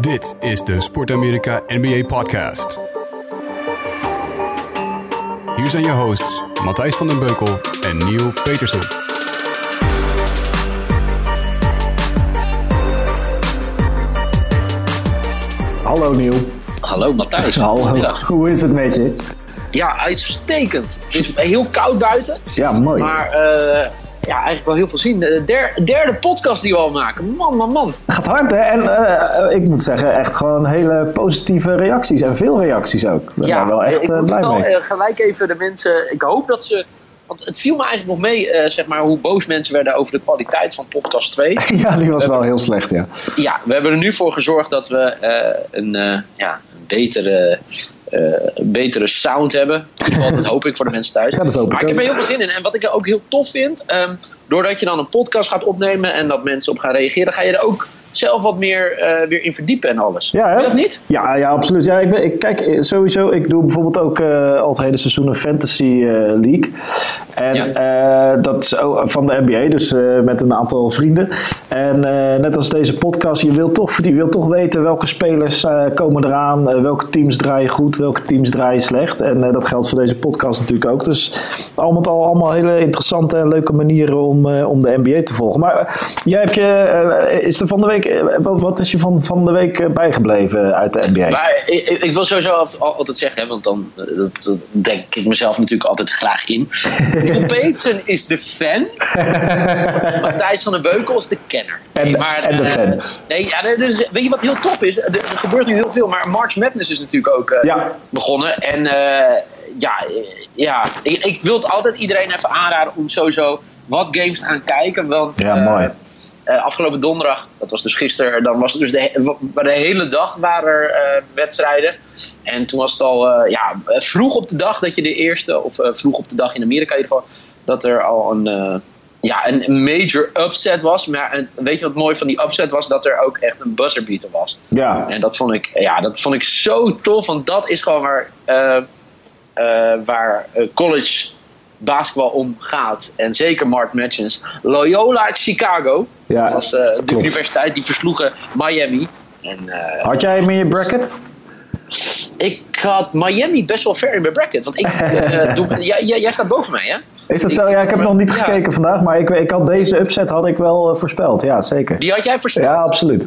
Dit is de Sport Amerika NBA Podcast. Hier zijn je hosts Matthijs van den Beukel en Neil Petersen. Hallo Niel. Hallo Matthijs. Hallo. Hoe is het met je? Ja, uitstekend. Het is heel koud buiten. Ja, mooi. Maar eh, ja, eigenlijk wel heel veel zien. De der- derde podcast die we al maken. Man, man, man. Gaat hard hè? En eh, ik moet zeggen, echt gewoon hele positieve reacties. En veel reacties ook. Ben ja, wel echt ik eh, moet blij wel mee. eh, gelijk even de mensen... Ik hoop dat ze... Want het viel me eigenlijk nog mee, eh, zeg maar, hoe boos mensen werden over de kwaliteit van podcast 2. Ja, die was wel heel slecht, ja. Ja, we hebben er nu voor gezorgd dat we eh, een, eh, ja, een betere, eh, betere sound hebben. In ieder geval, dat hoop ik voor de mensen thuis. Ja, dat hoop ik maar ik heb er heel veel zin in. En wat ik ook heel tof vind, ehm, doordat je dan een podcast gaat opnemen en dat mensen op gaan reageren, ga je er ook zelf wat meer eh, weer in verdiepen en alles. Ja, hè? Dat niet? Ja, ja, absoluut. Ja, ik, ben, ik kijk eh, sowieso. Ik doe bijvoorbeeld ook eh, al het hele seizoen een Fantasy eh, League. En dat is van de NBA, dus met een aantal vrienden. En net als deze podcast, je wilt toch, je wilt toch weten welke spelers komen eraan, welke teams draaien goed, welke teams draaien slecht. En dat geldt voor deze podcast natuurlijk ook. Dus al met al allemaal hele interessante en leuke manieren om, om de NBA te volgen. Maar jij hebt je, is er van de week, eh, wat, wat is je van, van de week eh, bijgebleven uit de NBA? Maar ik, ik- wil sowieso al- al- altijd zeggen, hè, want dan eh, dat, dat denk ik mezelf natuurlijk altijd graag in. Neil Peetsen is de fan. Matthijs van den Beukel is de kenner. En- en de eh, fan. Nee, ja, dus, weet je wat heel tof is? Er, er gebeurt nu heel veel, maar March Madness is natuurlijk ook Ja. begonnen. En ja, ja ik, ik wil het altijd iedereen even aanraden om sowieso wat games te gaan kijken. Want Ja, eh, mooi. eh, afgelopen donderdag, dat was dus gisteren, dan was het dus de, de hele dag waren er eh, wedstrijden. En toen was het al ja, vroeg op de dag dat je de eerste, of vroeg op de dag in Amerika in ieder geval, dat er al een, ja, een major upset was. Maar en weet je wat mooi van die upset was? Dat er ook echt een buzzerbeater was. Ja, En dat vond ik, ja, dat vond ik zo tof, want dat is gewoon waar, waar eh, college basketbal om gaat. En zeker Mark Matchins. Loyola Chicago, Ja, dat was eh, de klopt. universiteit, die versloegen Miami. En eh, had jij hem in je bracket? ik had Miami best wel ver in mijn bracket. Want ik, eh, doe, jij, jij, staat boven mij, hè? Is dat zo? Ja, ik heb nog niet Ja. gekeken vandaag, maar ik, ik had deze upset had ik wel eh, voorspeld. Ja, zeker. Die had jij voorspeld. Ja, absoluut.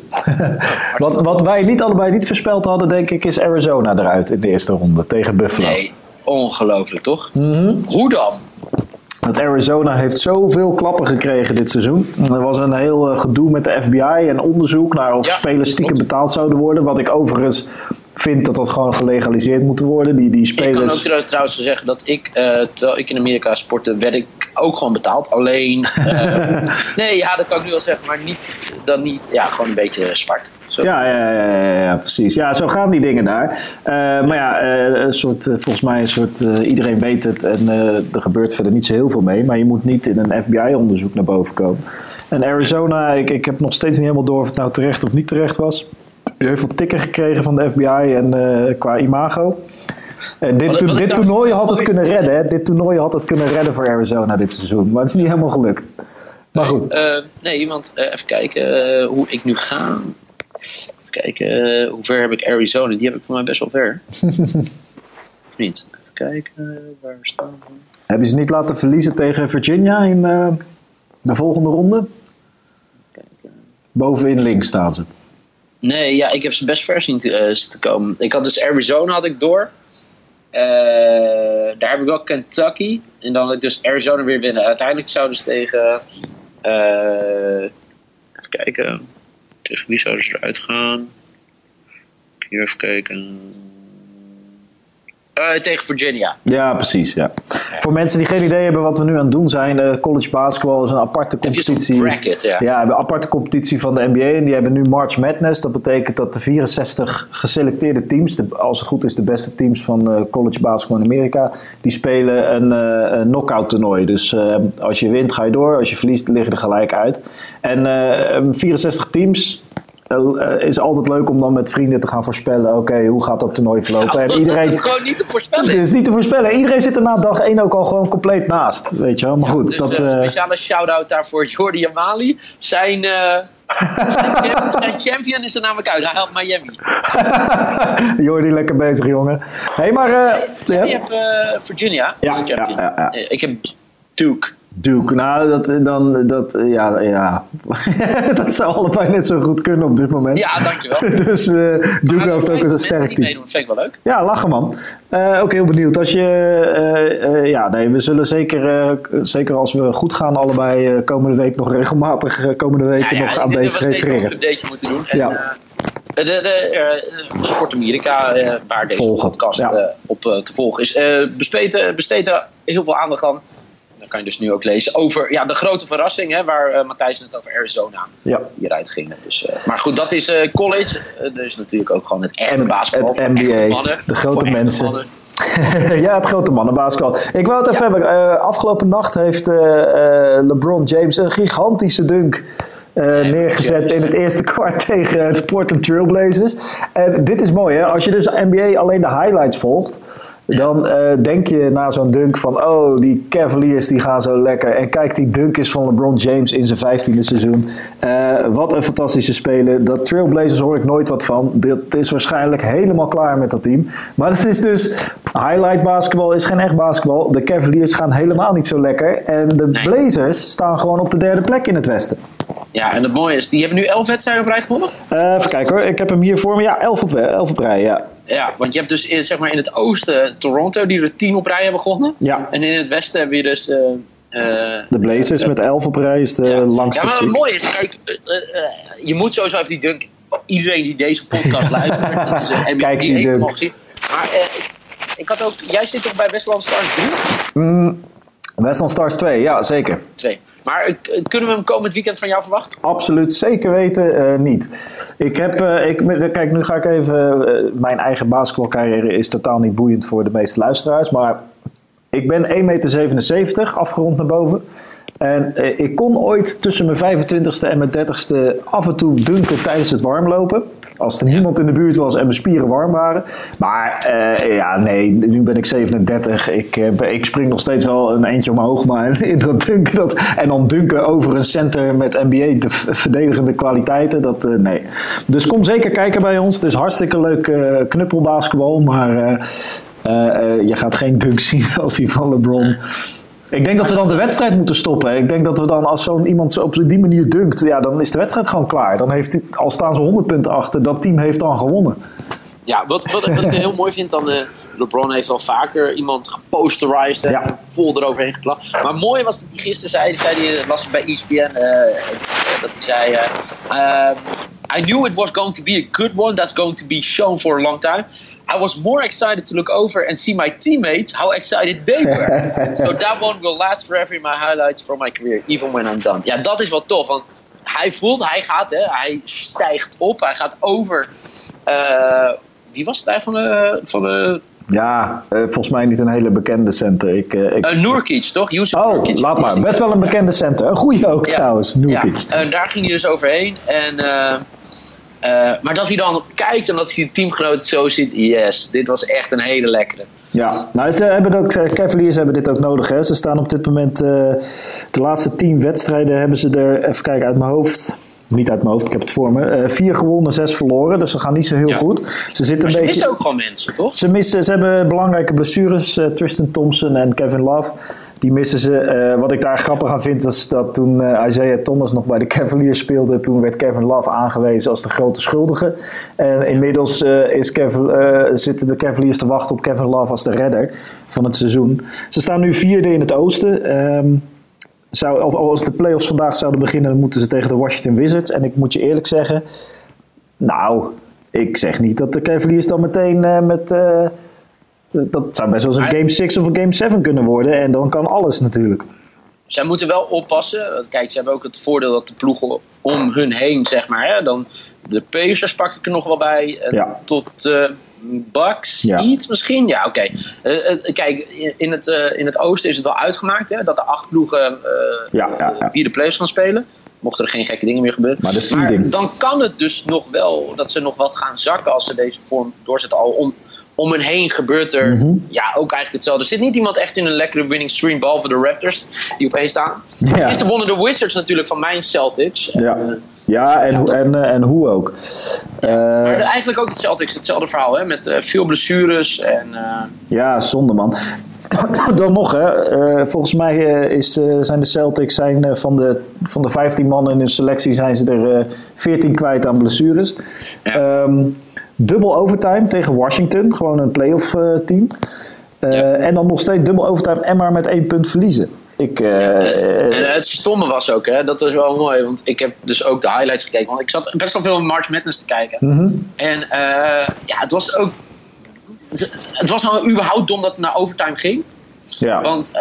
wat, wat wij niet allebei niet voorspeld hadden, denk ik, is Arizona eruit in de eerste ronde tegen Buffalo. Nee, ongelooflijk toch? Mhm. Hoe dan? Want Arizona heeft zoveel klappen gekregen dit seizoen. Er was een heel eh, gedoe met de FBI en onderzoek naar of Ja, spelers stiekem klopt. betaald zouden worden. Wat ik overigens vind dat dat gewoon gelegaliseerd moet worden. Die, die Ik kan ook spelers. trouw- trouwens zeggen dat ik, eh, terwijl ik in Amerika sportte, werd ik ook gewoon betaald. Alleen, eh, nee, ja, dat kan ik nu wel zeggen, maar niet, dan niet, ja, gewoon een beetje zwart. Ja, ja, ja, ja, precies. Ja, zo gaan die dingen daar. Eh, maar ja, eh, een soort, eh, volgens mij een soort, iedereen weet het en er gebeurt verder niet zo heel veel mee. Maar je moet niet in een FBI-onderzoek naar boven komen. En Arizona, ik, ik heb nog steeds niet helemaal door of het nou terecht of niet terecht was. Je heeft veel tikken gekregen van de FBI en qua imago. Dit to- dit toernooi had het kunnen redden. Hè? Dit toernooi had het kunnen redden voor Arizona dit seizoen. Maar het is niet helemaal gelukt. Maar goed. Nee, eh, even kijken hoe ik nu ga. Even kijken, eh, hoe ver heb ik Arizona? Die heb ik voor mij best wel ver. of niet? Even kijken, waar staan we? Hebben ze niet laten verliezen tegen Virginia in eh, de volgende ronde? Bovenin links staan ze. Nee, ja, ik heb ze best ver zien te, eh, te komen. Ik had dus Arizona had ik door. Daar heb ik wel Kentucky. En dan had ik dus Arizona weer winnen. Uiteindelijk zouden ze tegen... even kijken. Tegen wie zouden ze eruit gaan? Hier even kijken. Eh, tegen Virginia. Ja, precies. Ja. Voor mensen die geen idee hebben wat we nu aan het doen zijn, eh, college basketball is een aparte competitie. bracket, ja. Ja, een aparte competitie van de NBA en die hebben nu March Madness. Dat betekent dat de 64 geselecteerde teams, de, als het goed is de beste teams van eh, college basketball in Amerika, die spelen een, een knockout toernooi. Dus als je wint ga je door, als je verliest lig je er gelijk uit. En eh, 64 teams is altijd leuk om dan met vrienden te gaan voorspellen, oké, hoe gaat dat toernooi verlopen? en iedereen... Dat is gewoon niet te voorspellen. Het is niet te voorspellen. Iedereen zit er na dag 1 ook al gewoon compleet naast. Weet je wel. Maar goed, Dus dat, eh, eh, speciale shout-out daarvoor Jordi Amali. Zijn, eh, zijn champion is er namelijk uit. Hij helpt Miami. Jordi, lekker bezig, jongen. Hé, hey, maar... Uh, ja. Je hebt uh, Virginia. Ja, ja, ja, Ik heb Duke. Duke, nou, dat, dan, dat, ja, ja. dat zou allebei net zo goed kunnen op dit moment. Ja, dankjewel. dus uh, Duke heeft ook een sterk team. Dat vind ik wel leuk. Ja, lachen man. Uh, ook heel benieuwd. Als je, uh, ja, nee, we zullen zeker, zeker als we goed gaan, allebei komende week nog regelmatig komende weken ja, ja, nog aan deze refereren. een updateje moeten doen. En, ja. De, de, de Sport Amerika, waar deze volgen. podcast op te volgen is, besteedt, besteedt er heel veel aandacht aan kan je dus nu ook lezen over ja, de grote verrassing, hè, waar uh, Matthijs het over Arizona ja. hieruit ging. Dus, uh, maar goed, dat is uh, college. dus natuurlijk ook gewoon het echte basketbal. Het NBA, mannen, de grote mensen. ja, het grote mannenbasketbal. Ik wou het even ja. hebben. afgelopen nacht heeft LeBron James een gigantische dunk neergezet in het eerste kwart tegen de Portland Trailblazers. En dit is mooi, hè? Als je dus NBA alleen de highlights volgt, dan uh, denk je na zo'n dunk van, oh, die Cavaliers die gaan zo lekker. En kijk, die dunk is van LeBron James in zijn vijftiende seizoen. Uh, wat een fantastische speler. Dat Trailblazers hoor ik nooit wat van. Dat is waarschijnlijk helemaal klaar met dat team. Maar dat is dus, highlight basketbal is geen echt basketbal. De Cavaliers gaan helemaal niet zo lekker. En de Blazers staan gewoon op de derde plek in het westen. Ja, en het mooie is, die hebben nu elf wedstrijden op rij gewonnen? Uh, even kijken hoor, ik heb hem hier voor me. Ja, elf op, elf op rij, ja. Ja, want je hebt dus in, zeg maar in het oosten Toronto, die er tien op rij hebben gewonnen. Ja. En in het westen heb je dus... Uh, de Blazers met elf op rij is de ja. langste Ja, maar het mooie is, kijk, je moet sowieso even die dunk... Iedereen die deze podcast luistert, dat is een Kijk die, die dunk. Gezien. Maar ik, ik had ook... Jij zit toch bij Westland Stars 3? Mm, Westland Stars 2, ja, zeker. 2. Maar kunnen we hem komend weekend van jou verwachten? Absoluut, zeker weten uh, niet. Ik heb, uh, ik, kijk, nu ga ik even. Uh, mijn eigen basketbalcarrière is totaal niet boeiend voor de meeste luisteraars. Maar ik ben 1,77 meter, afgerond naar boven. En ik kon ooit tussen mijn 25ste en mijn 30ste af en toe dunken tijdens het warmlopen. Als er niemand in de buurt was en mijn spieren warm waren. Maar uh, ja, nee, nu ben ik 37. Ik, uh, ik spring nog steeds wel een eentje omhoog. Maar in dat dunken, dat, en dan dunken over een center met NBA de verdedigende kwaliteiten, dat uh, nee. Dus kom zeker kijken bij ons. Het is hartstikke leuk knuppelbasketbal. Maar je gaat geen dunk zien als die van LeBron. Ik denk dat we dan de wedstrijd moeten stoppen. Ik denk dat we dan, als zo'n iemand op die manier dunkt, ja, dan is de wedstrijd gewoon klaar. Dan heeft hij, al staan ze 100 punten achter, dat team heeft dan gewonnen. Ja, wat, wat, wat ik heel mooi vind dan, uh, LeBron heeft al vaker iemand geposterized en ja. vol eroverheen geklapt. Maar mooi was dat hij gisteren zei, zei die, las bij ESPN, uh, dat hij zei, uh, I knew it was going to be a good one that's going to be shown for a long time. I was more excited to look over and see my teammates, how excited they were. so that one will last forever in my highlights from my career, even when I'm done. Ja, dat is wel tof, want hij voelt, hij gaat, hè, hij stijgt op, hij gaat over. Uh, wie was het daar van de, van de ja, uh, volgens mij niet een hele bekende center. Ik, uh, ik... Noorkic, toch? Yusuf oh, Noorkic. laat maar. Best wel een bekende center. Een goede ook ja. trouwens, Noorkic. Ja. Daar ging hij dus overheen. En uh, maar dat hij dan kijkt en dat hij de teamgenoot zo ziet, yes, dit was echt een hele lekkere. Ja, nou, ze hebben ook, Cavaliers hebben dit ook nodig. Hè. Ze staan op dit moment, uh, de laatste tien wedstrijden hebben ze er, even kijken uit mijn hoofd, niet uit mijn hoofd, ik heb het voor me. Uh, vier gewonnen, zes verloren. Dus ze gaan niet zo heel ja. goed. Ze, zitten maar ze een beetje, missen ook gewoon mensen, toch? Ze, missen, ze hebben belangrijke blessures. Uh, Tristan Thompson en Kevin Love. Die missen ze. Uh, wat ik daar grappig aan vind, is dat toen Isaiah Thomas nog bij de Cavaliers speelde, toen werd Kevin Love aangewezen als de grote schuldige. En inmiddels is Kevin, zitten de Cavaliers te wachten op Kevin Love als de redder van het seizoen. Ze staan nu vierde in het oosten. Um, zou, als de playoffs vandaag zouden beginnen, dan moeten ze tegen de Washington Wizards. En ik moet je eerlijk zeggen, nou, ik zeg niet dat de Cavaliers dan meteen uh, met... Uh, dat zou best wel eens een Game 6 of een Game 7 kunnen worden. En dan kan alles natuurlijk. Zij moeten wel oppassen. Kijk, ze hebben ook het voordeel dat de ploegen om hun heen, zeg maar. Hè, dan de Pacers pak ik er nog wel bij. Ja. Tot uh, Bucks, Ja. iets misschien. Ja, oké. Uh, uh, kijk, in het, in het oosten is het wel uitgemaakt hè, dat de acht ploegen Ja, vierde playoffs gaan spelen. Mochten er geen gekke dingen meer gebeuren. Maar seeding. dan kan het dus nog wel dat ze nog wat gaan zakken als ze deze vorm doorzetten. Al om, om hen heen gebeurt er Mhm. ja, ook eigenlijk hetzelfde. Er zit niet iemand echt in een lekkere winning stream, behalve de Raptors, die op één staan. Ja. Gisteren wonnen de Wizards natuurlijk van mijn Celtics. Ja, Eh, ja, en, hoe- en, eh, en hoe ook. Eh, maar de- eigenlijk ook het Celtics, hetzelfde verhaal, hè, met veel blessures. En, eh, Ja, zonde man. Dan nog, hè. volgens mij is, zijn de Celtics zijn, van, de, van de 15 man in hun selectie zijn ze er eh 14 kwijt aan blessures. Ja. Ehm, dubbel overtime tegen Washington, gewoon een playoff eh, team. Eh, Ja. En dan nog steeds dubbel overtime en maar met één punt verliezen. Ik, eh, en het stomme was ook, hè, dat was wel mooi, want ik heb dus ook de highlights gekeken. Want ik zat best wel veel March Madness te kijken. mhm. En ja, het was ook. Het was nou überhaupt dom dat het naar overtime ging. ja. Want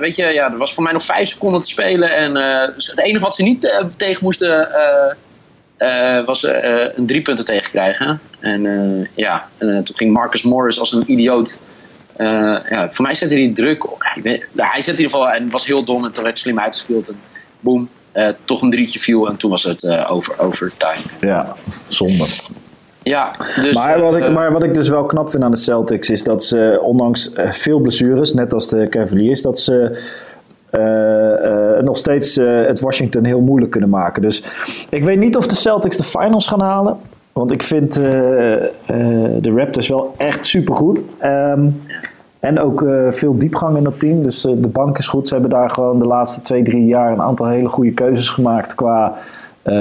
weet je, ja, er was voor mij nog vijf seconden te spelen. En eh, het enige wat ze niet tegen moesten. Eh, was eh, een drie punten tegenkrijgen. En eh, ja, en, toen ging Marcus Morris als een idioot. eh, ja, voor mij zette hij druk. op. Ik weet- nou, hij zette in ieder geval en was heel dom en toen werd slim uitgespeeld. En boom, eh, toch een drietje viel en toen was het eh, over, overtime. ja, zonde. Ja, dus, Maar wat, ik, maar wat ik dus wel knap vind aan de Celtics is dat ze, ondanks veel blessures, net als de Cavaliers, dat ze nog steeds eh, het Washington heel moeilijk kunnen maken. Dus ik weet niet of de Celtics de finals gaan halen. Want ik vind eh, eh, de Raptors wel echt supergoed. Ehm en ook eh, veel diepgang in dat team. Dus eh, de bank is goed. Ze hebben daar gewoon de laatste twee, drie jaar een aantal hele goede keuzes gemaakt qua eh,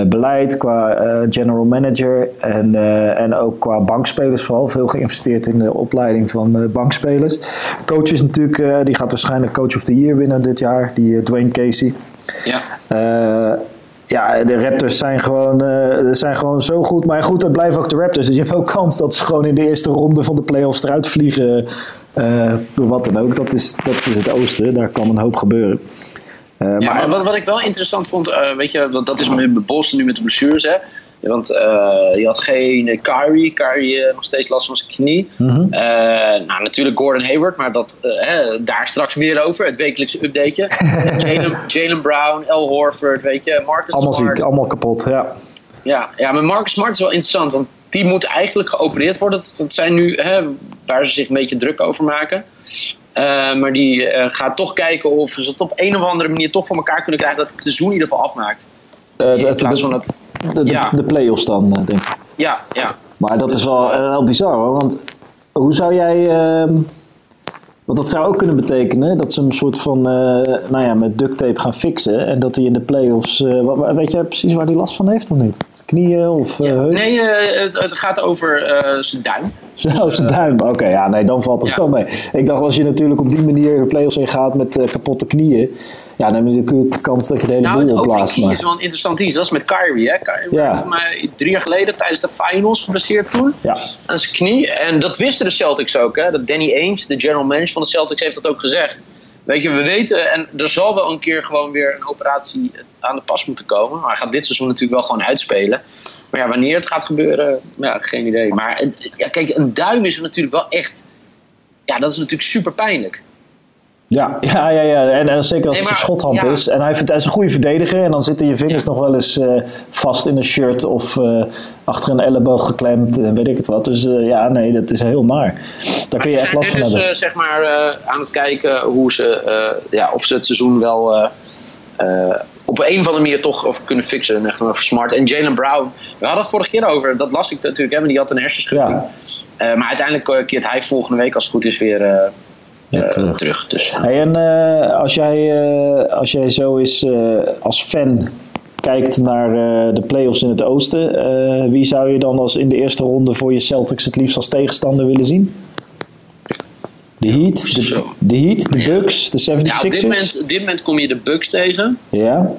beleid, qua eh, general manager en, eh, en ook qua bankspelers vooral. Veel geïnvesteerd in de opleiding van eh, bankspelers. Coach is natuurlijk, eh, die gaat waarschijnlijk Coach of the Year winnen dit jaar, die eh, Dwayne Casey. ja. Eh, ja, de Raptors zijn gewoon, eh, zijn gewoon zo goed. Maar goed, dat blijven ook de Raptors. Dus je hebt ook kans dat ze gewoon in de eerste ronde van de playoffs eruit vliegen. eh, door wat dan ook. Dat is, dat is het oosten. Daar kan een hoop gebeuren. Eh, Ja, maar maar wat, wat ik wel interessant vond, eh, weet je, dat, dat is met Boston nu met de blessures, hè. Want eh, je had geen Kyrie, Kyrie nog steeds last van zijn knie. Mhm. Nou, natuurlijk Gordon Hayward, maar dat, hè, daar straks meer over. Het wekelijkse updateje. Jalen- Jalen Brown, L. Horford, weet je, Marcus allemaal Smart. ziek, allemaal kapot. Ja. Ja, ja, maar Marcus Smart is wel interessant, want die moet eigenlijk geopereerd worden. Dat, dat zijn nu hè, waar ze zich een beetje druk over maken. Eh, maar die eh, gaat toch kijken of ze het op een of andere manier toch voor elkaar kunnen krijgen dat het seizoen in ieder geval afmaakt. Eh, het- In het- plaats de, van de, de, ja. de play-offs dan, denk ik. Ja, ja. Maar dat is wel, wel bizar hoor. Want hoe zou jij. ehm, want dat zou ook kunnen betekenen dat ze een soort van. nou ja, met duct tape gaan fixen. En dat hij in de play-offs. wa- weet jij precies waar hij last van heeft of niet? Knieën of. heup? Nee, eh, het, het gaat over eh, zijn duim. Zo, zijn duim. Oké, ja, nee, dan valt het Ja. wel mee. Ik dacht, als je natuurlijk op die manier de play-offs in gaat met kapotte knieën. Ja, dan heb je natuurlijk de kans dat je de hele Nou, boel opblaast. knie is wel een interessant iets. Dat is met Kyrie. Hè? Kyrie Ja. mij drie jaar geleden tijdens de finals geblesseerd toen. Ja. aan zijn knie. En dat wisten de Celtics ook. Hè? Dat Danny Ainge, de general manager van de Celtics, heeft dat ook gezegd. Weet je, we weten, en er zal wel een keer gewoon weer een operatie aan de pas moeten komen. Maar hij gaat dit seizoen natuurlijk wel gewoon uitspelen. Maar ja, wanneer het gaat gebeuren, ja, geen idee. Maar ja, kijk, een duim is natuurlijk wel echt. Ja, dat is natuurlijk super pijnlijk. Ja, ja, ja, ja. En, en zeker als Nee, het een maar- schothand ja. is. En hij, is een goede verdediger. En dan zitten je vingers Ja. nog wel eens eh, vast in een shirt of eh, achter een elleboog geklemd. en weet ik het wat. Dus eh, ja, nee, dat is heel naar. Daar kun je echt last van dus hebben. eh, zeg maar eh, aan het kijken hoe ze, eh, ja, of ze het seizoen wel eh, eh, op een of andere manier toch of kunnen fixen. Echt over smart. En Jalen Brown, we hadden het vorige keer over. Dat las ik natuurlijk, hè, maar die had een hersenschudding. Ja. Eh, maar uiteindelijk eh, keert hij volgende week, als het goed is, weer eh, terug. terug. Dus, Hey, en eh, als, jij, eh, als jij zo eens eh, als fan kijkt naar de playoffs in het oosten. wie zou je dan als in de eerste ronde voor je Celtics het liefst als tegenstander willen zien? De Heat, de, de, Heat, de. Bucks, de 76ers. ja, op dit moment, op dit moment kom je de Bucks tegen. Ja,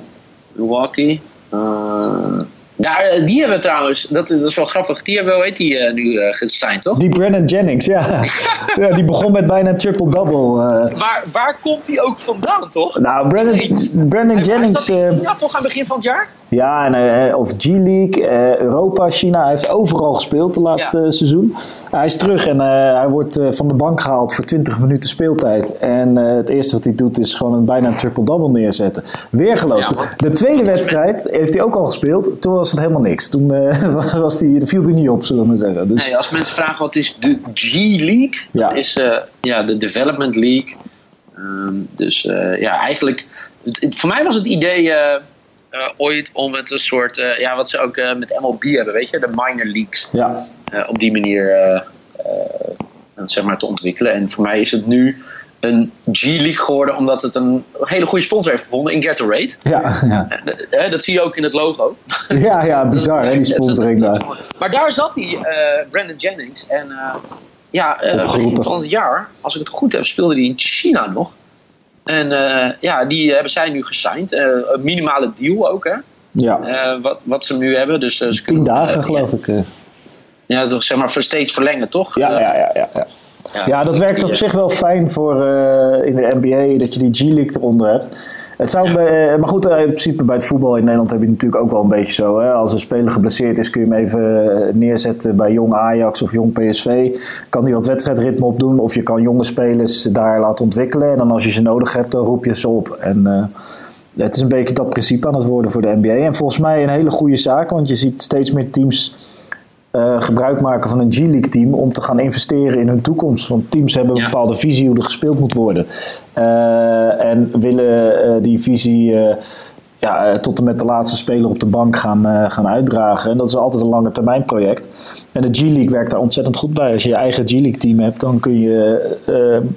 Milwaukee. Eh, daar, eh, die hebben trouwens, dat is, dat is wel grappig, die hebben, hoe heet die eh, nu uh, gesigned, toch? die Brennan Jennings, ja. ja. Die begon met bijna een triple-double. eh. Waar, waar komt die ook vandaan, toch? nou, Hij- hij Jennings... zat in eh, China toch aan het begin van het jaar? Ja, en, eh, of G-League, eh, Europa, China. Hij heeft overal gespeeld de laatste Ja. seizoen. Hij is terug en eh, hij wordt eh, van de bank gehaald voor 20 minuten speeltijd. En eh, het eerste wat hij doet is gewoon een bijna een triple-double neerzetten. Weergeloos. Ja, de tweede wedstrijd heeft hij ook al gespeeld. Toen was was het helemaal niks. Toen uh, was die, viel die niet op, zullen we maar zeggen. Dus... Nee, als mensen vragen wat is de G-League, ja. dat is uh, ja, de Development League. Um, dus uh, ja, eigenlijk, het, het, voor mij was het idee ooit om het een soort, ja, wat ze ook met MLB hebben, weet je, de minor leagues. Ja. op die manier zeg maar, te ontwikkelen. En voor mij is het nu een G-League geworden omdat het een hele goede sponsor heeft gevonden in Gatorade. Ja, ja. Uh, dat zie je ook in het logo. Ja, ja bizar hè, die sponsoring daar. Maar daar zat hij, uh, Brandon Jennings. En uh, ja, begin van het jaar, als ik het goed heb, speelde hij in China nog. En ja, die hebben zij nu gesigned. een minimale deal ook, hè. Ja. wat, wat ze nu hebben. Dus, Tien dagen, geloof ik. Ja, toch, zeg maar, steeds verlengen, toch? Ja, ja, ja. ja, ja. Ja, dat werkt op zich wel fijn voor uh, in de NBA dat je die G-League eronder hebt. Het zou bij, uh, maar goed, uh, in principe bij het voetbal in Nederland heb je natuurlijk ook wel een beetje zo. Hè? Als een speler geblesseerd is, kun je hem even neerzetten bij jong Ajax of jong PSV. Kan die wat wedstrijdritme opdoen. Of je kan jonge spelers daar laten ontwikkelen. En dan als je ze nodig hebt, dan roep je ze op. En het is een beetje dat principe aan het worden voor de NBA. En volgens mij een hele goede zaak, want je ziet steeds meer teams uh, gebruik maken van een G-League team om te gaan investeren in hun toekomst. Want teams hebben een bepaalde visie hoe er gespeeld moet worden. Uh, en willen uh, die visie ja, tot en met de laatste speler op de bank gaan, gaan uitdragen. En dat is altijd een lange termijn project. En de G-League werkt daar ontzettend goed bij. Als je je eigen G-League team hebt, dan kun je,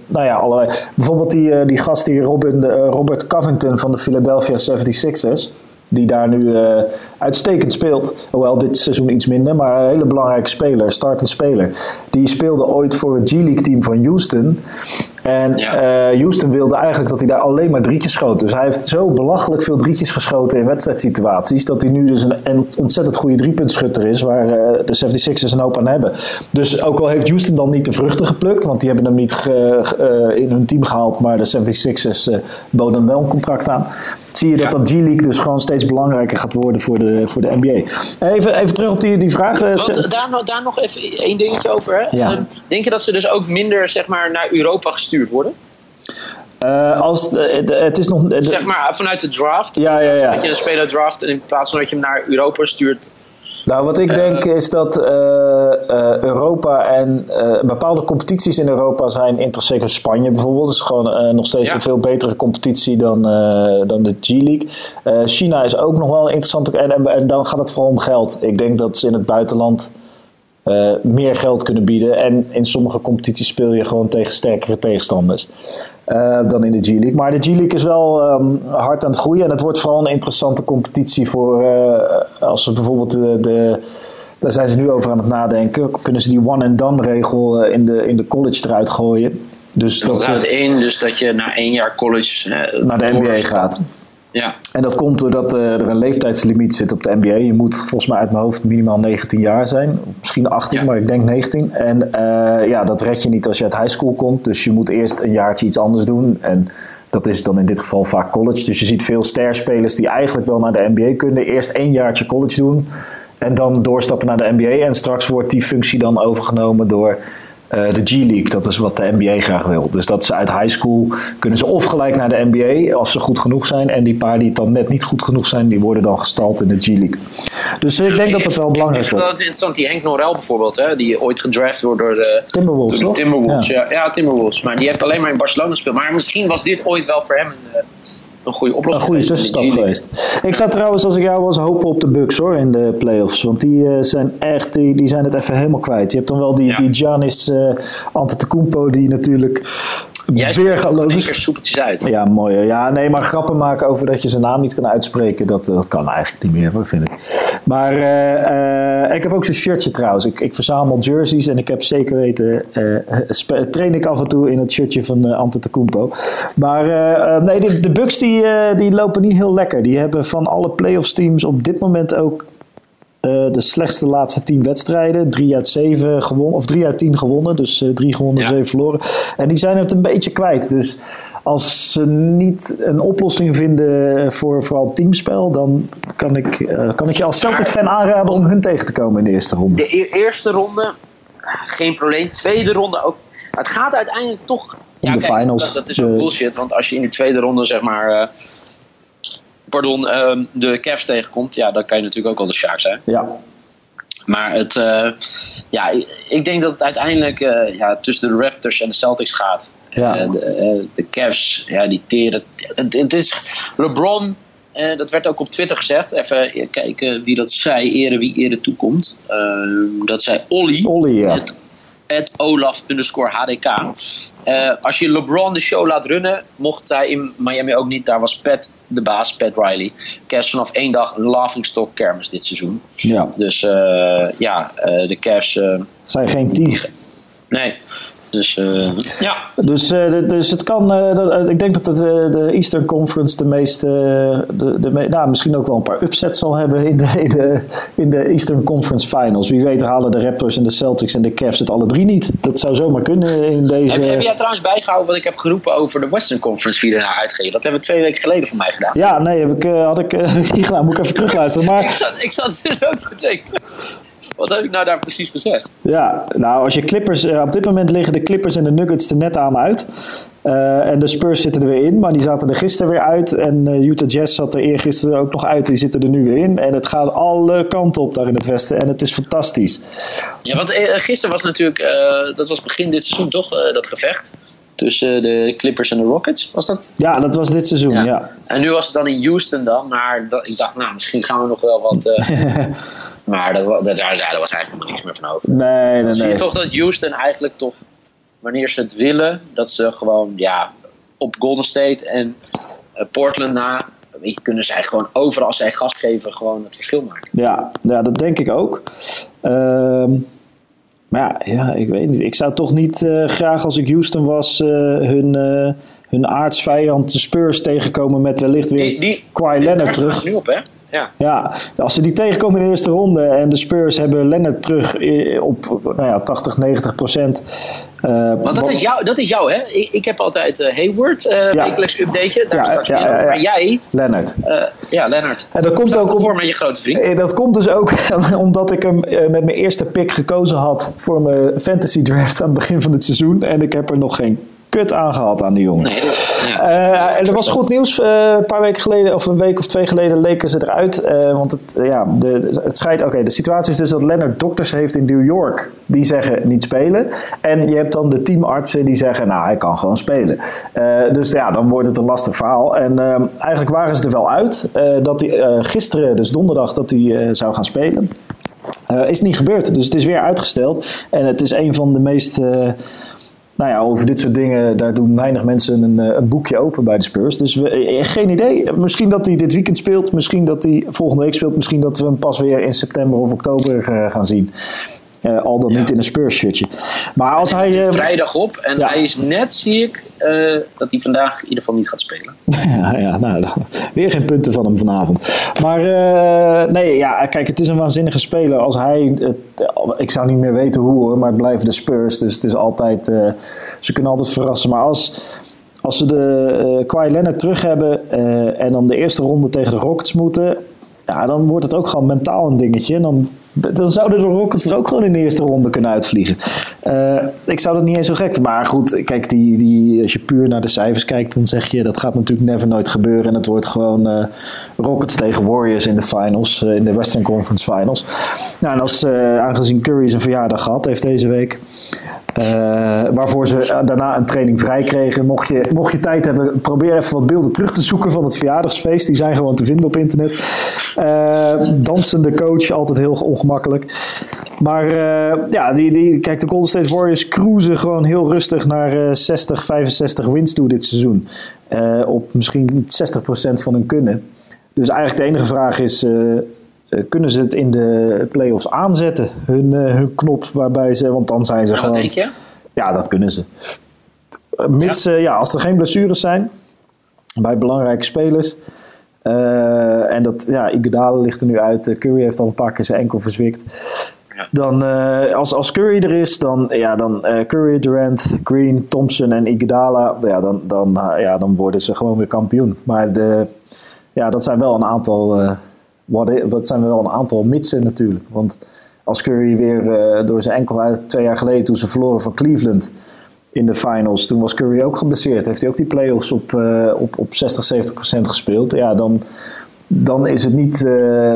nou ja, allerlei. Bijvoorbeeld die, die gast die Robin, Robert Covington van de Philadelphia 76ers die daar nu uh, uitstekend speelt. Hoewel dit seizoen iets minder, maar een hele belangrijke speler, startend speler. Die speelde ooit voor het G-League team van Houston. En ja. uh, Houston wilde eigenlijk dat hij daar alleen maar drietjes schoot. Dus hij heeft zo belachelijk veel drietjes geschoten in wedstrijdsituaties. Dat hij nu dus een, een ontzettend goede driepuntschutter is. Waar uh, de 76ers een hoop aan hebben. Dus ook al heeft Houston dan niet de vruchten geplukt. Want die hebben hem niet ge, in hun team gehaald. Maar de 76ers boden wel een contract aan. Zie je dat ja. dat G-League dus gewoon steeds belangrijker gaat worden voor de, voor de NBA. Even, even terug op die, die vraag. Want, daar, daar nog even één dingetje over. Hè? Ja. Denk je dat ze dus ook minder zeg maar, naar Europa gestuurd worden? Uh, als het, het is nog. zeg maar vanuit de draft. Ja, ja, ja. Dat je een speler draft en in plaats van dat je hem naar Europa stuurt. Nou, wat ik uh, denk is dat uh, Europa en bepaalde competities in Europa zijn interessant. Spanje bijvoorbeeld is gewoon nog steeds ja. een veel betere competitie dan, dan de G-League. China is ook nog wel interessant. En, en, en, dan gaat het vooral om geld. Ik denk dat ze in het buitenland meer geld kunnen bieden. En in sommige competities speel je gewoon tegen sterkere tegenstanders uh, dan in de G-League. Maar de G-League is wel um, hard aan het groeien. En het wordt vooral een interessante competitie voor uh, als ze bijvoorbeeld de, de daar zijn ze nu over aan het nadenken. Kunnen ze die one-and-done regel in de, in de college eruit gooien? Dus dat, dat houdt in dus dat je na één jaar college naar de NBA gaat. Ja. En dat komt doordat uh, er een leeftijdslimiet zit op de NBA. Je moet volgens mij uit mijn hoofd minimaal 19 jaar zijn. Misschien 18, ja. maar ik denk 19. En uh, ja, dat red je niet als je uit high school komt. Dus je moet eerst een jaartje iets anders doen. En dat is dan in dit geval vaak college. Dus je ziet veel sterspelers die eigenlijk wel naar de NBA kunnen. Eerst één jaartje college doen. En dan doorstappen naar de NBA. En straks wordt die functie dan overgenomen door uh, de G-League. Dat is wat de NBA graag wil. Dus dat ze uit high school kunnen ze of gelijk naar de NBA als ze goed genoeg zijn. En die paar die het dan net niet goed genoeg zijn, die worden dan gestald in de G-League. Dus ik denk dat dat wel belangrijk is. Dat is interessant. Die Henk Norel bijvoorbeeld, hè, die ooit gedraft wordt door de Timberwolves. Door de Timberwolves, ja. Ja. ja. Timberwolves. Maar die heeft alleen maar in Barcelona gespeeld. Maar misschien was dit ooit wel voor hem een een goede oplossing. Een goede tussenstap geweest. Ik zou trouwens, als ik jou was, hopen op de Bucks hoor in de playoffs. Want die uh, zijn echt, die, die zijn het even helemaal kwijt. Je hebt dan wel die, ja. die Giannis uh, Antetokounmpo die natuurlijk Jij weer galoos is. er soepeltjes uit. Ja, mooi. Ja, nee, maar grappen maken over dat je zijn naam niet kan uitspreken, dat, dat kan eigenlijk niet meer, vind ik. Maar uh, ik heb ook zijn shirtje trouwens. Ik, ik verzamel jerseys en ik heb zeker weten, train ik af en toe in het shirtje van uh, Antetokounmpo. Maar nee, de, de Bucks die, die lopen niet heel lekker. Die hebben van alle playoffs teams op dit moment ook uh, de slechtste laatste tien wedstrijden. Drie uit zeven gewonnen, of drie uit tien gewonnen. Dus uh, drie gewonnen, ja. zeven verloren. En die zijn het een beetje kwijt. Dus als ze niet een oplossing vinden voor vooral teamspel, dan kan ik, uh, kan ik je als Celtic-fan aanraden om hun tegen te komen in de eerste ronde. De e eerste ronde, geen probleem. Tweede ronde ook. Het gaat uiteindelijk toch. Ja, de kijk, finals. Dat, dat is ook bullshit, want als je in de tweede ronde zeg maar pardon, ehm, de Cavs tegenkomt, ja, dan kan je natuurlijk ook wel de Sharks zijn. Ja. Maar het, uh, ja, ik denk dat het uiteindelijk uh, ja, tussen de Raptors en de Celtics gaat. Ja. Uh, de, de Cavs, ja, die teren. Het, het is LeBron, dat werd ook op Twitter gezegd. Even kijken wie dat zei, ere wie ere toekomt. Ehm, dat zei Olly. Olly, ja. Het Olaf underscore HDK. Uh, als je LeBron de show laat runnen, mocht hij in Miami ook niet. Daar was Pat de baas, Pat Riley. Cavs vanaf één dag een laughingstock kermis dit seizoen. Ja. Dus uh, ja, uh, de Cavs... zijn geen team. Nee. Dus uh, ja. Dus, dus het kan, dat, ik denk dat het, de Eastern Conference de meeste, de, de, nou, misschien ook wel een paar upsets zal hebben in de, in, de, in de Eastern Conference Finals. Wie weet halen de Raptors en de Celtics en de Cavs het alle drie niet. Dat zou zomaar kunnen in deze... Heb, heb jij trouwens bijgehouden wat ik heb geroepen over de Western Conference wie ernaar uitgeven? Dat hebben we twee weken geleden van mij gedaan. Ja, nee, heb ik, had ik niet gedaan. Moet ik even terugluisteren. Maar... ik, zat, ik zat dus ook te denken... Wat heb ik nou daar precies gezegd? Ja, nou als je Clippers... Uh, op dit moment liggen de Clippers en de Nuggets er net aan uit. Uh, en de Spurs zitten er weer in, maar die zaten er gisteren weer uit. En uh, Utah Jazz zat er eergisteren ook nog uit. Die zitten er nu weer in. En het gaat alle kanten op daar in het westen. En het is fantastisch. Ja, want gisteren was natuurlijk... dat was begin dit seizoen toch, dat gevecht? Tussen de Clippers en de Rockets, was dat? Ja, dat was dit seizoen, ja. ja. En nu was het dan in Houston dan. Maar dat, ik dacht, nou, misschien gaan we nog wel wat... Maar dat, dat, daar, daar was eigenlijk helemaal niks meer van over. Nee, nee, Dan zie je nee. toch dat Houston eigenlijk toch, wanneer ze het willen, dat ze gewoon ja, op Golden State en uh, Portland na, weet je, kunnen zij gewoon overal als zij gas geven gewoon het verschil maken. Ja, ja dat denk ik ook. Ehm maar ja, ja, ik weet niet. Ik zou toch niet uh, graag als ik Houston was uh, hun, uh, hun aardsvijand de Spurs tegenkomen met wellicht weer Die, die, Kawhi Leonard terug. nu op, hè? Ja. Ja, als ze die tegenkomen in de eerste ronde en de Spurs hebben Leonard terug op nou ja, 80, 90 procent. Uh, Want dat is jou, dat is jou hè? Ik, ik heb altijd uh, Hayward, uh, Ja. wekelijks updateje, daar Ja, straks ja. Maar jij, Leonard. uh, ja, Lennart. En dat komt ook voor met je grote vriend. Eh, Dat komt dus ook omdat ik hem eh, met mijn eerste pick gekozen had voor mijn fantasy draft aan het begin van het seizoen. En ik heb er nog geen kut aan gehad aan die jongen. Nee, dat, ja. Eh, en er was goed nieuws. eh, een paar weken geleden, of een week of twee geleden, leken ze eruit. Eh, want het, eh, ja, de, het schijnt. Oké, de situatie is dus dat Leonard dokters heeft in New York. Die zeggen niet spelen. En je hebt dan de teamartsen die zeggen, nou, hij kan gewoon spelen. Eh, dus ja, dan wordt het een lastig verhaal. En eh, eigenlijk waren ze er wel uit. eh, dat hij eh, gisteren, dus donderdag, dat hij eh, zou gaan spelen. Eh, is niet gebeurd. Dus het is weer uitgesteld. En het is een van de meest. Eh, nou ja, over dit soort dingen, daar doen weinig mensen een, eh, een boekje open bij de Spurs. Dus we, eh, geen idee. Misschien dat hij dit weekend speelt. Misschien dat hij volgende week speelt. Misschien dat we hem pas weer in september of oktober eh, gaan zien. Eh, al dan Ja. niet in een Spurs shirtje. Maar als hij... eh, Vrijdag op en ja. hij is net, zie ik, eh, dat hij vandaag in ieder geval niet gaat spelen. Ja, ja nou, weer geen punten van hem vanavond. Maar nee, ja, kijk, het is een waanzinnige speler. Als hij, ik zou niet meer weten hoe hoor, maar het blijven de Spurs. Dus het is altijd, ze kunnen altijd verrassen. Maar als, als ze de Kawhi Leonard terug hebben en dan de eerste ronde tegen de Rockets moeten, ja, dan wordt het ook gewoon mentaal een dingetje. En dan, dan zouden de Rockets er ook gewoon in de eerste ronde kunnen uitvliegen. Eh, ik zou dat niet eens zo gek. Maar goed, kijk, die, die, als je puur naar de cijfers kijkt, dan zeg je dat gaat natuurlijk never nooit gebeuren. En het wordt gewoon eh, Rockets tegen Warriors in de finals, eh, in de Western Conference Finals. Nou, en als, aangezien Curry zijn verjaardag gehad heeft deze week. Eh, waarvoor ze eh, daarna een training vrij kregen. Mocht je, mocht je tijd hebben, probeer even wat beelden terug te zoeken van het verjaardagsfeest. Die zijn gewoon te vinden op internet. Eh, dansende coach, altijd heel ongemakkelijk. Maar ja, die, die, kijk, de Golden State Warriors cruisen gewoon heel rustig naar eh, 60, 65 wins toe dit seizoen. Op misschien 60% van hun kunnen. Dus eigenlijk de enige vraag is, kunnen ze het in de playoffs aanzetten? Hun, eh, hun knop waarbij ze, want dan zijn ze wat gewoon... denk je? Ja, dat kunnen ze. Eh, Mits, ja. ja, als er geen blessures zijn bij belangrijke spelers. eh, en dat, ja, Iguodala ligt er nu uit. eh, Curry heeft al een paar keer zijn enkel verzwikt. Ja. Dan, eh, als, als Curry er is, dan, ja, dan eh, Curry, Durant, Green, Thompson en Iguodala. Ja, dan, dan, eh, ja, dan worden ze gewoon weer kampioen. Maar de, ja, dat zijn wel een aantal... eh, dat zijn wel een aantal mitsen natuurlijk. Want als Curry weer eh, door zijn enkel uit twee jaar geleden toen ze verloren van Cleveland in de finals, toen was Curry ook geblesseerd. Heeft hij ook die playoffs op, eh, op, op 60, 70 procent gespeeld. Ja, dan, dan is het niet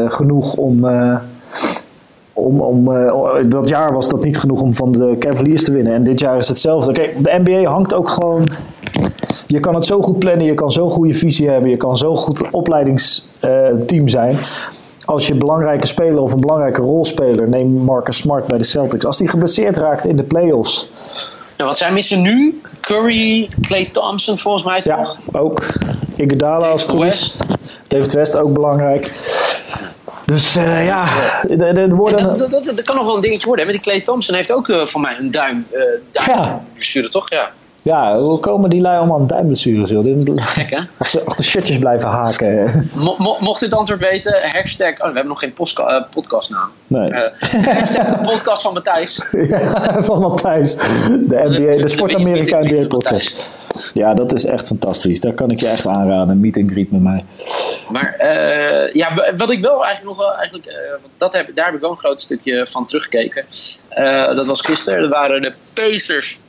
genoeg om om, om, dat jaar was dat niet genoeg om van de Cavaliers te winnen. En dit jaar is hetzelfde. Kijk, de NBA hangt ook gewoon. Je kan het zo goed plannen, je kan zo goede visie hebben, je kan zo goed opleidingsteam zijn als je een belangrijke speler of een belangrijke rolspeler, neem Marcus Smart bij de Celtics, als die geblesseerd raakt in de playoffs. Nou, wat zijn missen nu? Curry, Clay Thompson volgens mij toch? Ja, ook. Iguodala als het West. David West ook belangrijk. Dus uh, ja, de, de, worden... Dat, dat, dat, kan nog wel een dingetje worden. Met die Clay Thompson heeft ook uh, voor mij een duim, uh, duim ja. toch? Ja. Ja, hoe komen die lui allemaal aan duimblessures? Joh? Gek hè? Achter shirtjes blijven haken. Mo mo mocht u het antwoord weten, hashtag... Oh, we hebben nog geen uh, podcastnaam. Nee. Uh, hashtag de podcast van Matthijs. ja, van Matthijs. De, NBA, de Sport Amerika NBA podcast. Ja, dat is echt fantastisch. Daar kan ik je echt aanraden. Meet and greet met mij. Maar uh, ja, wat ik wel eigenlijk nog wel... Eigenlijk, dat heb, daar heb ik wel een groot stukje van teruggekeken. dat was gisteren. Er waren de Pacers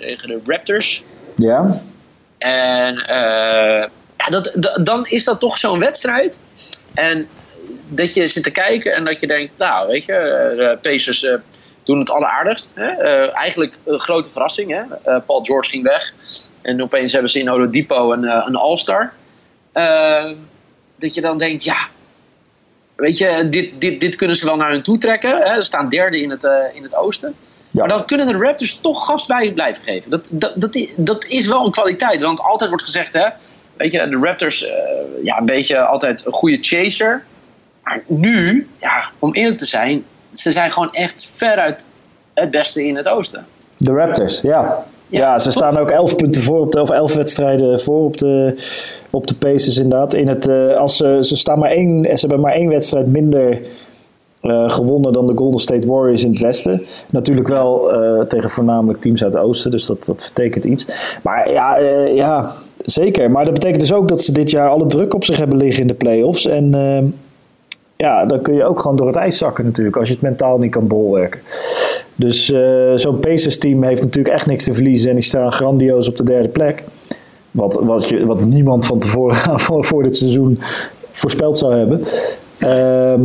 tegen de Raptors. Ja. En uh, ja, dat, dan is dat toch zo'n wedstrijd. En dat je zit te kijken en dat je denkt, nou weet je, de Pacers uh, doen het alleraardigst. Hè? Uh, eigenlijk een grote verrassing. Hè? Paul George ging weg. En opeens hebben ze in Oladipo een, een All-Star. dat je dan denkt, ja, weet je, dit, dit, dit kunnen ze wel naar hun toe trekken. Hè? Ze staan derde in het, in het oosten. Maar dan kunnen de Raptors toch gas bij blijven geven. Dat, dat, dat, is, dat is wel een kwaliteit. Want altijd wordt gezegd, hè, weet je, de Raptors, uh, ja, een beetje altijd een goede chaser. Maar nu, ja, om eerlijk te zijn, ze zijn gewoon echt veruit het beste in het oosten. De Raptors, ja. Ja, ze staan ook elf punten voor, op de, of elf wedstrijden voor op de, op de Pacers inderdaad. In het, uh, als ze, ze, staan maar één, ze hebben maar één wedstrijd minder uh, gewonnen dan de Golden State Warriors in het westen. Natuurlijk wel uh, tegen voornamelijk teams uit het oosten, dus dat, dat betekent iets. Maar ja, uh, ja, zeker. Maar dat betekent dus ook dat ze dit jaar alle druk op zich hebben liggen in de playoffs. En ja, dan kun je ook gewoon door het ijs zakken natuurlijk, als je het mentaal niet kan bolwerken. Dus zo'n Pacers team heeft natuurlijk echt niks te verliezen en die staan grandioos op de derde plek. Wat, wat, je, wat niemand van tevoren voor, dit seizoen voorspeld zou hebben. Ehm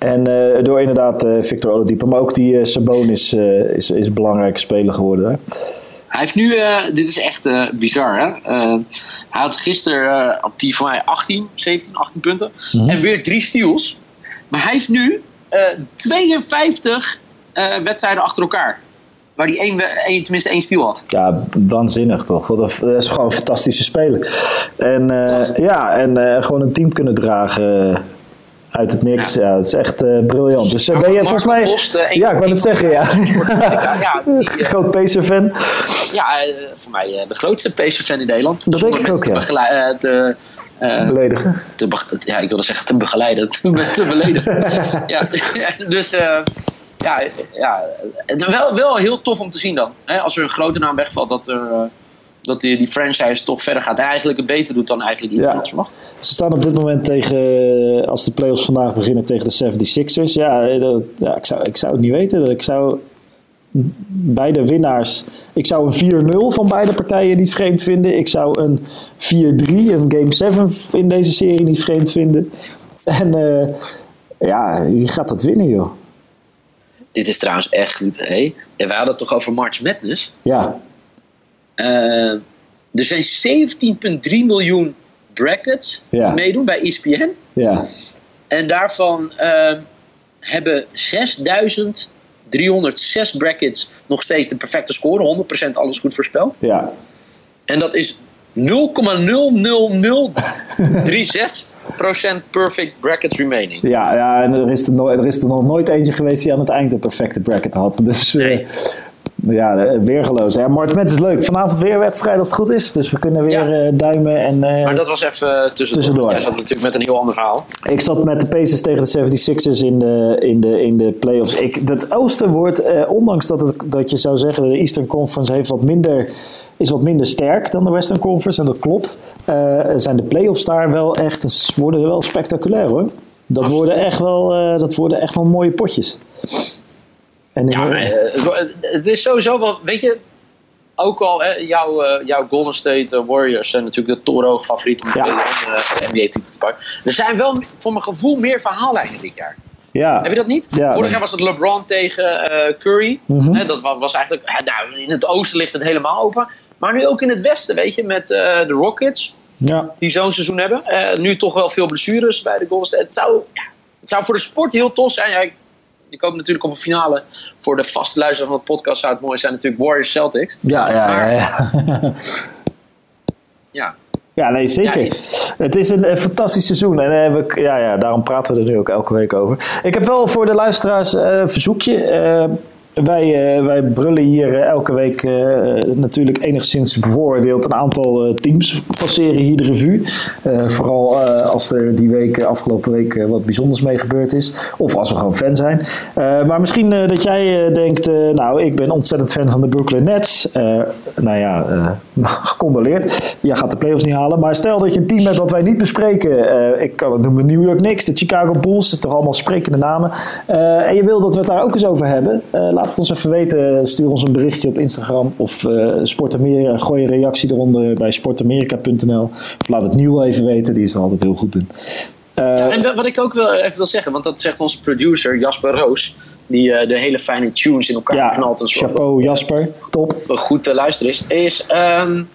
en uh, door inderdaad uh, Victor Oladipo, maar ook die uh, Sabonis is, is een belangrijke speler geworden. Hè? Hij heeft nu, dit is echt bizar hè. hij had gisteren op die van mij 18, 17, 18 punten. Mm -hmm. En weer drie steals. Maar hij heeft nu 52 wedstrijden achter elkaar. Waar hij één, één, tenminste één steal had. Ja, waanzinnig toch. Dat is gewoon een fantastische speler. En ja, en gewoon een team kunnen dragen uit het niks. Ja, het is echt uh, briljant. Dus uh, ben je volgens mij. Post, uh, ja, ik wou het zeggen, ja. ja die, Groot Pacer-fan. Ja, voor mij de grootste Pacer-fan in Nederland. Dat denk ik ook, ja. Te, beledigen. Te, ja, ik wilde zeggen te begeleiden, te, te beledigen. ja, dus ja, ja wel, wel heel tof om te zien dan. Hè? Als er een grote naam wegvalt, dat er dat die, die franchise toch verder gaat. En eigenlijk het beter doet dan eigenlijk iedereen ja. verwacht. Ze staan op dit moment tegen, als de playoffs vandaag beginnen, tegen de 76ers. Ja, dat, ja ik, zou, ik zou het niet weten. Ik zou beide winnaars. Ik zou een 4-0 van beide partijen niet vreemd vinden. Ik zou een 4-3, een Game 7 in deze serie niet vreemd vinden. En uh, ja, wie gaat dat winnen, joh? Dit is trouwens echt goed, hé. En we hadden het toch over March Madness? Ja. Uh, er zijn 17,3 miljoen brackets die meedoen bij ESPN. Ja. En daarvan uh, hebben 6.306 brackets nog steeds de perfecte score. 100% alles goed voorspeld. Ja. En dat is 0,00036% perfect brackets remaining. Ja, ja en er is, er, no er is er nog nooit eentje geweest die aan het eind de perfecte bracket had. Dus, uh, nee. Ja, eh, weergeloos. Ja, Martmet is leuk. Vanavond weer wedstrijd als het goed is. Dus we kunnen weer ja. uh, duimen. En, uh, maar dat was even tussendoor. tussendoor. Jij zat natuurlijk met een heel ander verhaal. Ik zat met de Pacers tegen de 76ers in de, in de, in de playoffs. Ik, het oosten wordt, ondanks dat, het, dat je zou zeggen... de Eastern Conference heeft wat minder, is wat minder sterk dan de Western Conference. En dat klopt. zijn de playoffs daar wel echt... worden wel spectaculair hoor. Dat worden, echt wel, dat worden echt wel mooie potjes. En ja, eh, het is sowieso wel, weet je, ook al, hè, jouw, jouw Golden State Warriors zijn natuurlijk de torenhoog favoriet om de NBA-titel te pakken. Er zijn wel voor mijn gevoel meer verhaallijnen dit jaar. Ja. Heb je dat niet? Vorig jaar was het LeBron tegen Curry. Mhm. dat was eigenlijk, nou, in het oosten ligt het helemaal open. Maar nu ook in het westen, weet je, met de Rockets. Ja. Die zo'n seizoen hebben. nu toch wel veel blessures bij de Golden State. Het zou, het zou voor de sport heel tof zijn. Ja, ik hoop natuurlijk op een finale. Voor de vaste luisteraar van de podcast zou het mooi zijn natuurlijk Warriors Celtics. Ja, ja, ja. Ja, ja. ja. nee, zeker. het is een, fantastisch seizoen. En uh, we, ja, ja, daarom praten we er nu ook elke week over. Ik heb wel voor de luisteraars uh, een verzoekje. Uh, wij, uh, wij brullen hier uh, elke week uh, natuurlijk enigszins bevoordeeld een aantal teams passeren hier de revue. vooral als er die week, afgelopen week, wat bijzonders mee gebeurd is. Of als we gewoon fan zijn. maar misschien dat jij denkt, nou ik ben ontzettend fan van de Brooklyn Nets. nou ja, gecondoleerd. Jij gaat de playoffs niet halen. Maar stel dat je een team hebt wat wij niet bespreken. ik kan het New York Knicks, de Chicago Bulls. Dat is toch allemaal sprekende namen. en je wil dat we het daar ook eens over hebben. Laat het ons even weten. Stuur ons een berichtje op Instagram of uh, Sport Amerika. Gooi een reactie eronder bij sportamerika.nl. Of laat het nieuw even weten, die is er altijd heel goed in. Uh, ja, en wat ik ook wel even wil zeggen, want dat zegt onze producer Jasper Roos, die uh, de hele fijne tunes in elkaar ja, knalt. En chapeau Jasper, top. Goed te luisteren is, is um,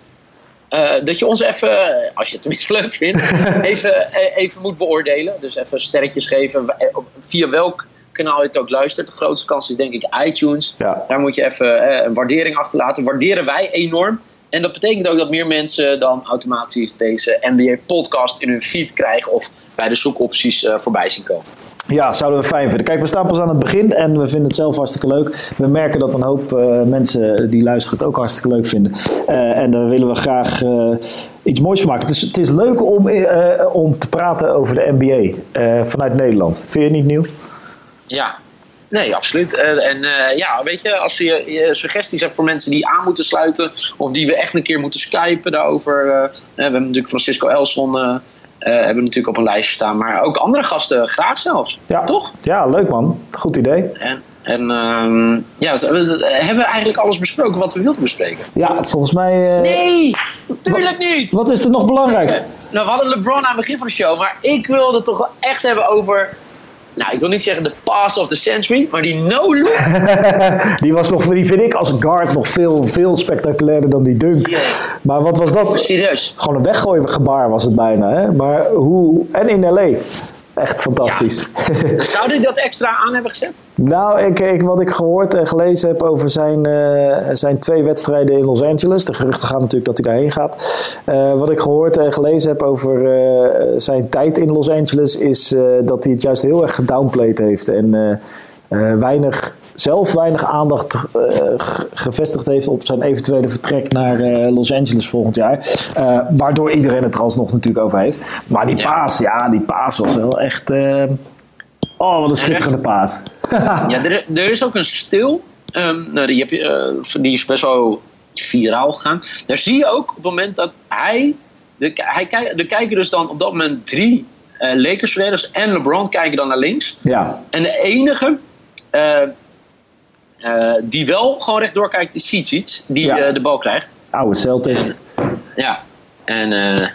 dat je ons even, als je het tenminste leuk vindt, even, even moet beoordelen. Dus even sterretjes geven. Via welk kanaal je het ook luistert. De grootste kans is denk ik iTunes. Daar moet je even eh, een waardering achterlaten. Waarderen wij enorm. En dat betekent ook dat meer mensen dan automatisch deze NBA-podcast in hun feed krijgen of bij de zoekopties uh, voorbij zien komen. Ja, zouden we fijn vinden. Kijk, we staan pas aan het begin en we vinden het zelf hartstikke leuk. We merken dat een hoop uh, mensen die luisteren het ook hartstikke leuk vinden. Uh, en daar willen we graag iets moois van maken. Dus het is leuk om, om te praten over de NBA vanuit Nederland. Vind je het niet nieuw? Ja, Nee, absoluut. Uh, en uh, ja, weet je, als je, suggesties hebt voor mensen die aan moeten sluiten, of die we echt een keer moeten skypen daarover. Uh, we hebben natuurlijk Francisco Elson hebben we natuurlijk op een lijstje staan, maar ook andere gasten graag zelfs. Ja, toch? Ja, leuk man. Goed idee. En, en ehm, ja, hebben we eigenlijk alles besproken wat we wilden bespreken? Ja, volgens mij. nee, tuurlijk niet! Wat is er nog belangrijk? Nou, we hadden LeBron aan het begin van de show, maar ik wilde het toch wel echt hebben over nou, ik wil niet zeggen de pass of the century, maar die no-look. die was nog, die vind ik als guard nog veel, veel spectaculairder dan die dunk. Maar wat was dat? Serieus. Gewoon een weggooien gebaar was het bijna. Hè? Maar hoe, en in LA. Echt fantastisch. Ja. Zou hij dat extra aan hebben gezet? nou, ik, ik, wat ik gehoord en gelezen heb over zijn, uh, zijn twee wedstrijden in Los Angeles. De geruchten gaan natuurlijk dat hij daarheen gaat. Uh, wat ik gehoord en gelezen heb over uh, zijn tijd in Los Angeles is dat hij het juist heel erg gedownplayed heeft. En weinig zelf weinig aandacht uh, gevestigd heeft op zijn eventuele vertrek naar uh, Los Angeles volgend jaar. Uh, waardoor iedereen het er alsnog natuurlijk over heeft. Maar die paas, ja, die paas was wel echt. oh, wat een schitterende paas. ja, er, er, is ook een stil. Um, nou, die, heb je, die is best wel viraal gegaan. Daar zie je ook op het moment dat hij. De, hij er kijken dus dan op dat moment drie Lakers-verdedigers en LeBron kijken dan naar links. Ja. En de enige uh, die wel gewoon rechtdoor kijkt, is Sitsic, die ja. uh, de bal krijgt. Oude Celtic. En, ja, en...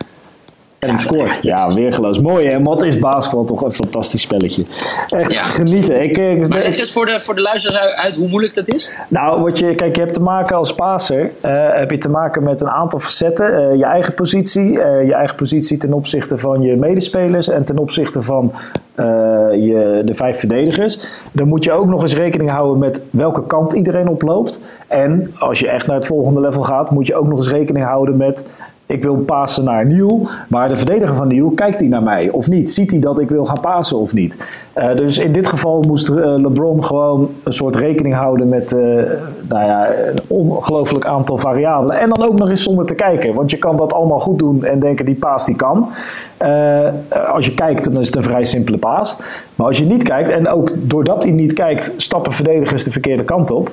En hem scoort. Ja, weergeloos. Mooi hè. Wat is basketbal toch een fantastisch spelletje. Echt ja. genieten. Ik, ik, maar leg eens voor de, voor de luisteraar uit hoe moeilijk dat is. Nou, wat je, kijk, je hebt te maken als paser. Uh, heb je te maken met een aantal facetten. Uh, je eigen positie. Uh, je eigen positie ten opzichte van je medespelers. En ten opzichte van je, de vijf verdedigers. Dan moet je ook nog eens rekening houden met welke kant iedereen oploopt. En als je echt naar het volgende level gaat, moet je ook nog eens rekening houden met ik wil pasen naar Niel, maar de verdediger van Niel, kijkt hij naar mij of niet? Ziet hij dat ik wil gaan pasen of niet? Uh, dus in dit geval moest uh, LeBron gewoon een soort rekening houden met uh, nou ja, een ongelooflijk aantal variabelen. En dan ook nog eens zonder te kijken, want je kan dat allemaal goed doen en denken die paas die kan. als je kijkt, dan is het een vrij simpele paas. Maar als je niet kijkt, en ook doordat hij niet kijkt, stappen verdedigers de verkeerde kant op.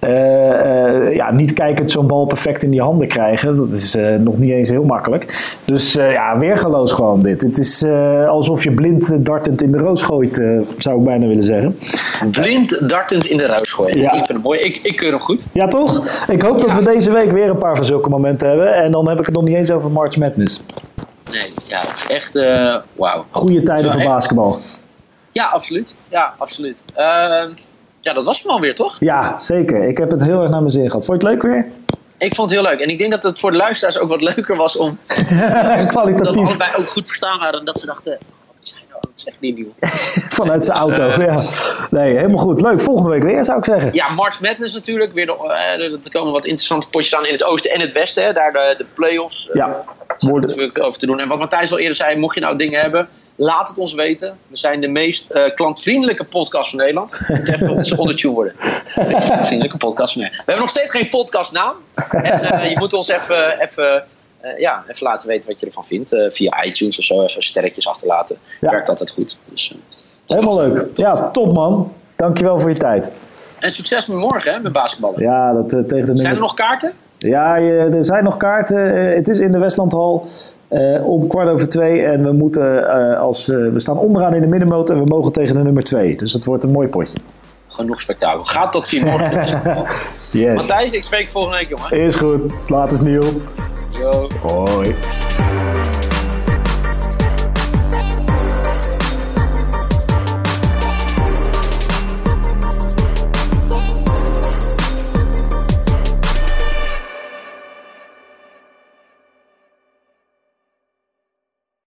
uh, ja, niet kijkend zo'n bal perfect in die handen krijgen. Dat is nog niet eens heel makkelijk. Dus ja, weergaloos gewoon dit. Het is alsof je blind dartend in de roos gooit, zou ik bijna willen zeggen. Blind dartend in de roos gooien. Ja. Ik vind het mooi. Ik, ik keur hem goed. Ja, toch? Ik hoop dat we deze week weer een paar van zulke momenten hebben. En dan heb ik het nog niet eens over March Madness. Nee, ja, het is echt uh, wauw. Goede tijden voor basketbal. Ja, absoluut. Ja, absoluut. Ehm, ja, dat was hem alweer, toch? Ja, zeker. Ik heb het heel erg naar mijn zin gehad. Vond je het leuk weer? Ik vond het heel leuk. En ik denk dat het voor de luisteraars ook wat leuker was om... Kwalitatief. Dat allebei ook goed verstaan waren. En dat ze dachten, dat zegt niet nieuw. Vanuit zijn auto, uh, ja. Nee, helemaal goed. Leuk. Volgende week weer, zou ik zeggen. Ja, March Madness natuurlijk. Weer de, uh, er komen wat interessante potjes aan in het oosten en het westen. Hè. Daar de, de play-offs. Uh, ja. Worden... over te doen. En wat Matthijs al eerder zei, mocht je nou dingen hebben... Laat het ons weten. We zijn de meest uh, klantvriendelijke podcast van Nederland. Moet even ons ondertune worden. De meest klantvriendelijke podcast van Nederland. We hebben nog steeds geen podcastnaam. En uh, je moet ons even, even, uh, ja, even laten weten wat je ervan vindt. via iTunes of zo. Even sterretjes achterlaten. Ja. Werkt altijd goed. Dus, Helemaal leuk. Ja, top man. Dankjewel voor je tijd. En succes met morgen hè, met basketballen. Ja, dat, tegen de Zijn er nog kaarten? Ja, er zijn nog kaarten. het is in de Westlandhal. Uh, om kwart over twee. En we, moeten, uh, als, uh, we staan onderaan in de middenmoot en we mogen tegen de nummer twee. Dus het wordt een mooi potje. Genoeg spektakel. Gaat tot zien morgen. yes. Matthijs, ik spreek volgende week, jongen. Is goed. Later, Niel. Yo. Hoi.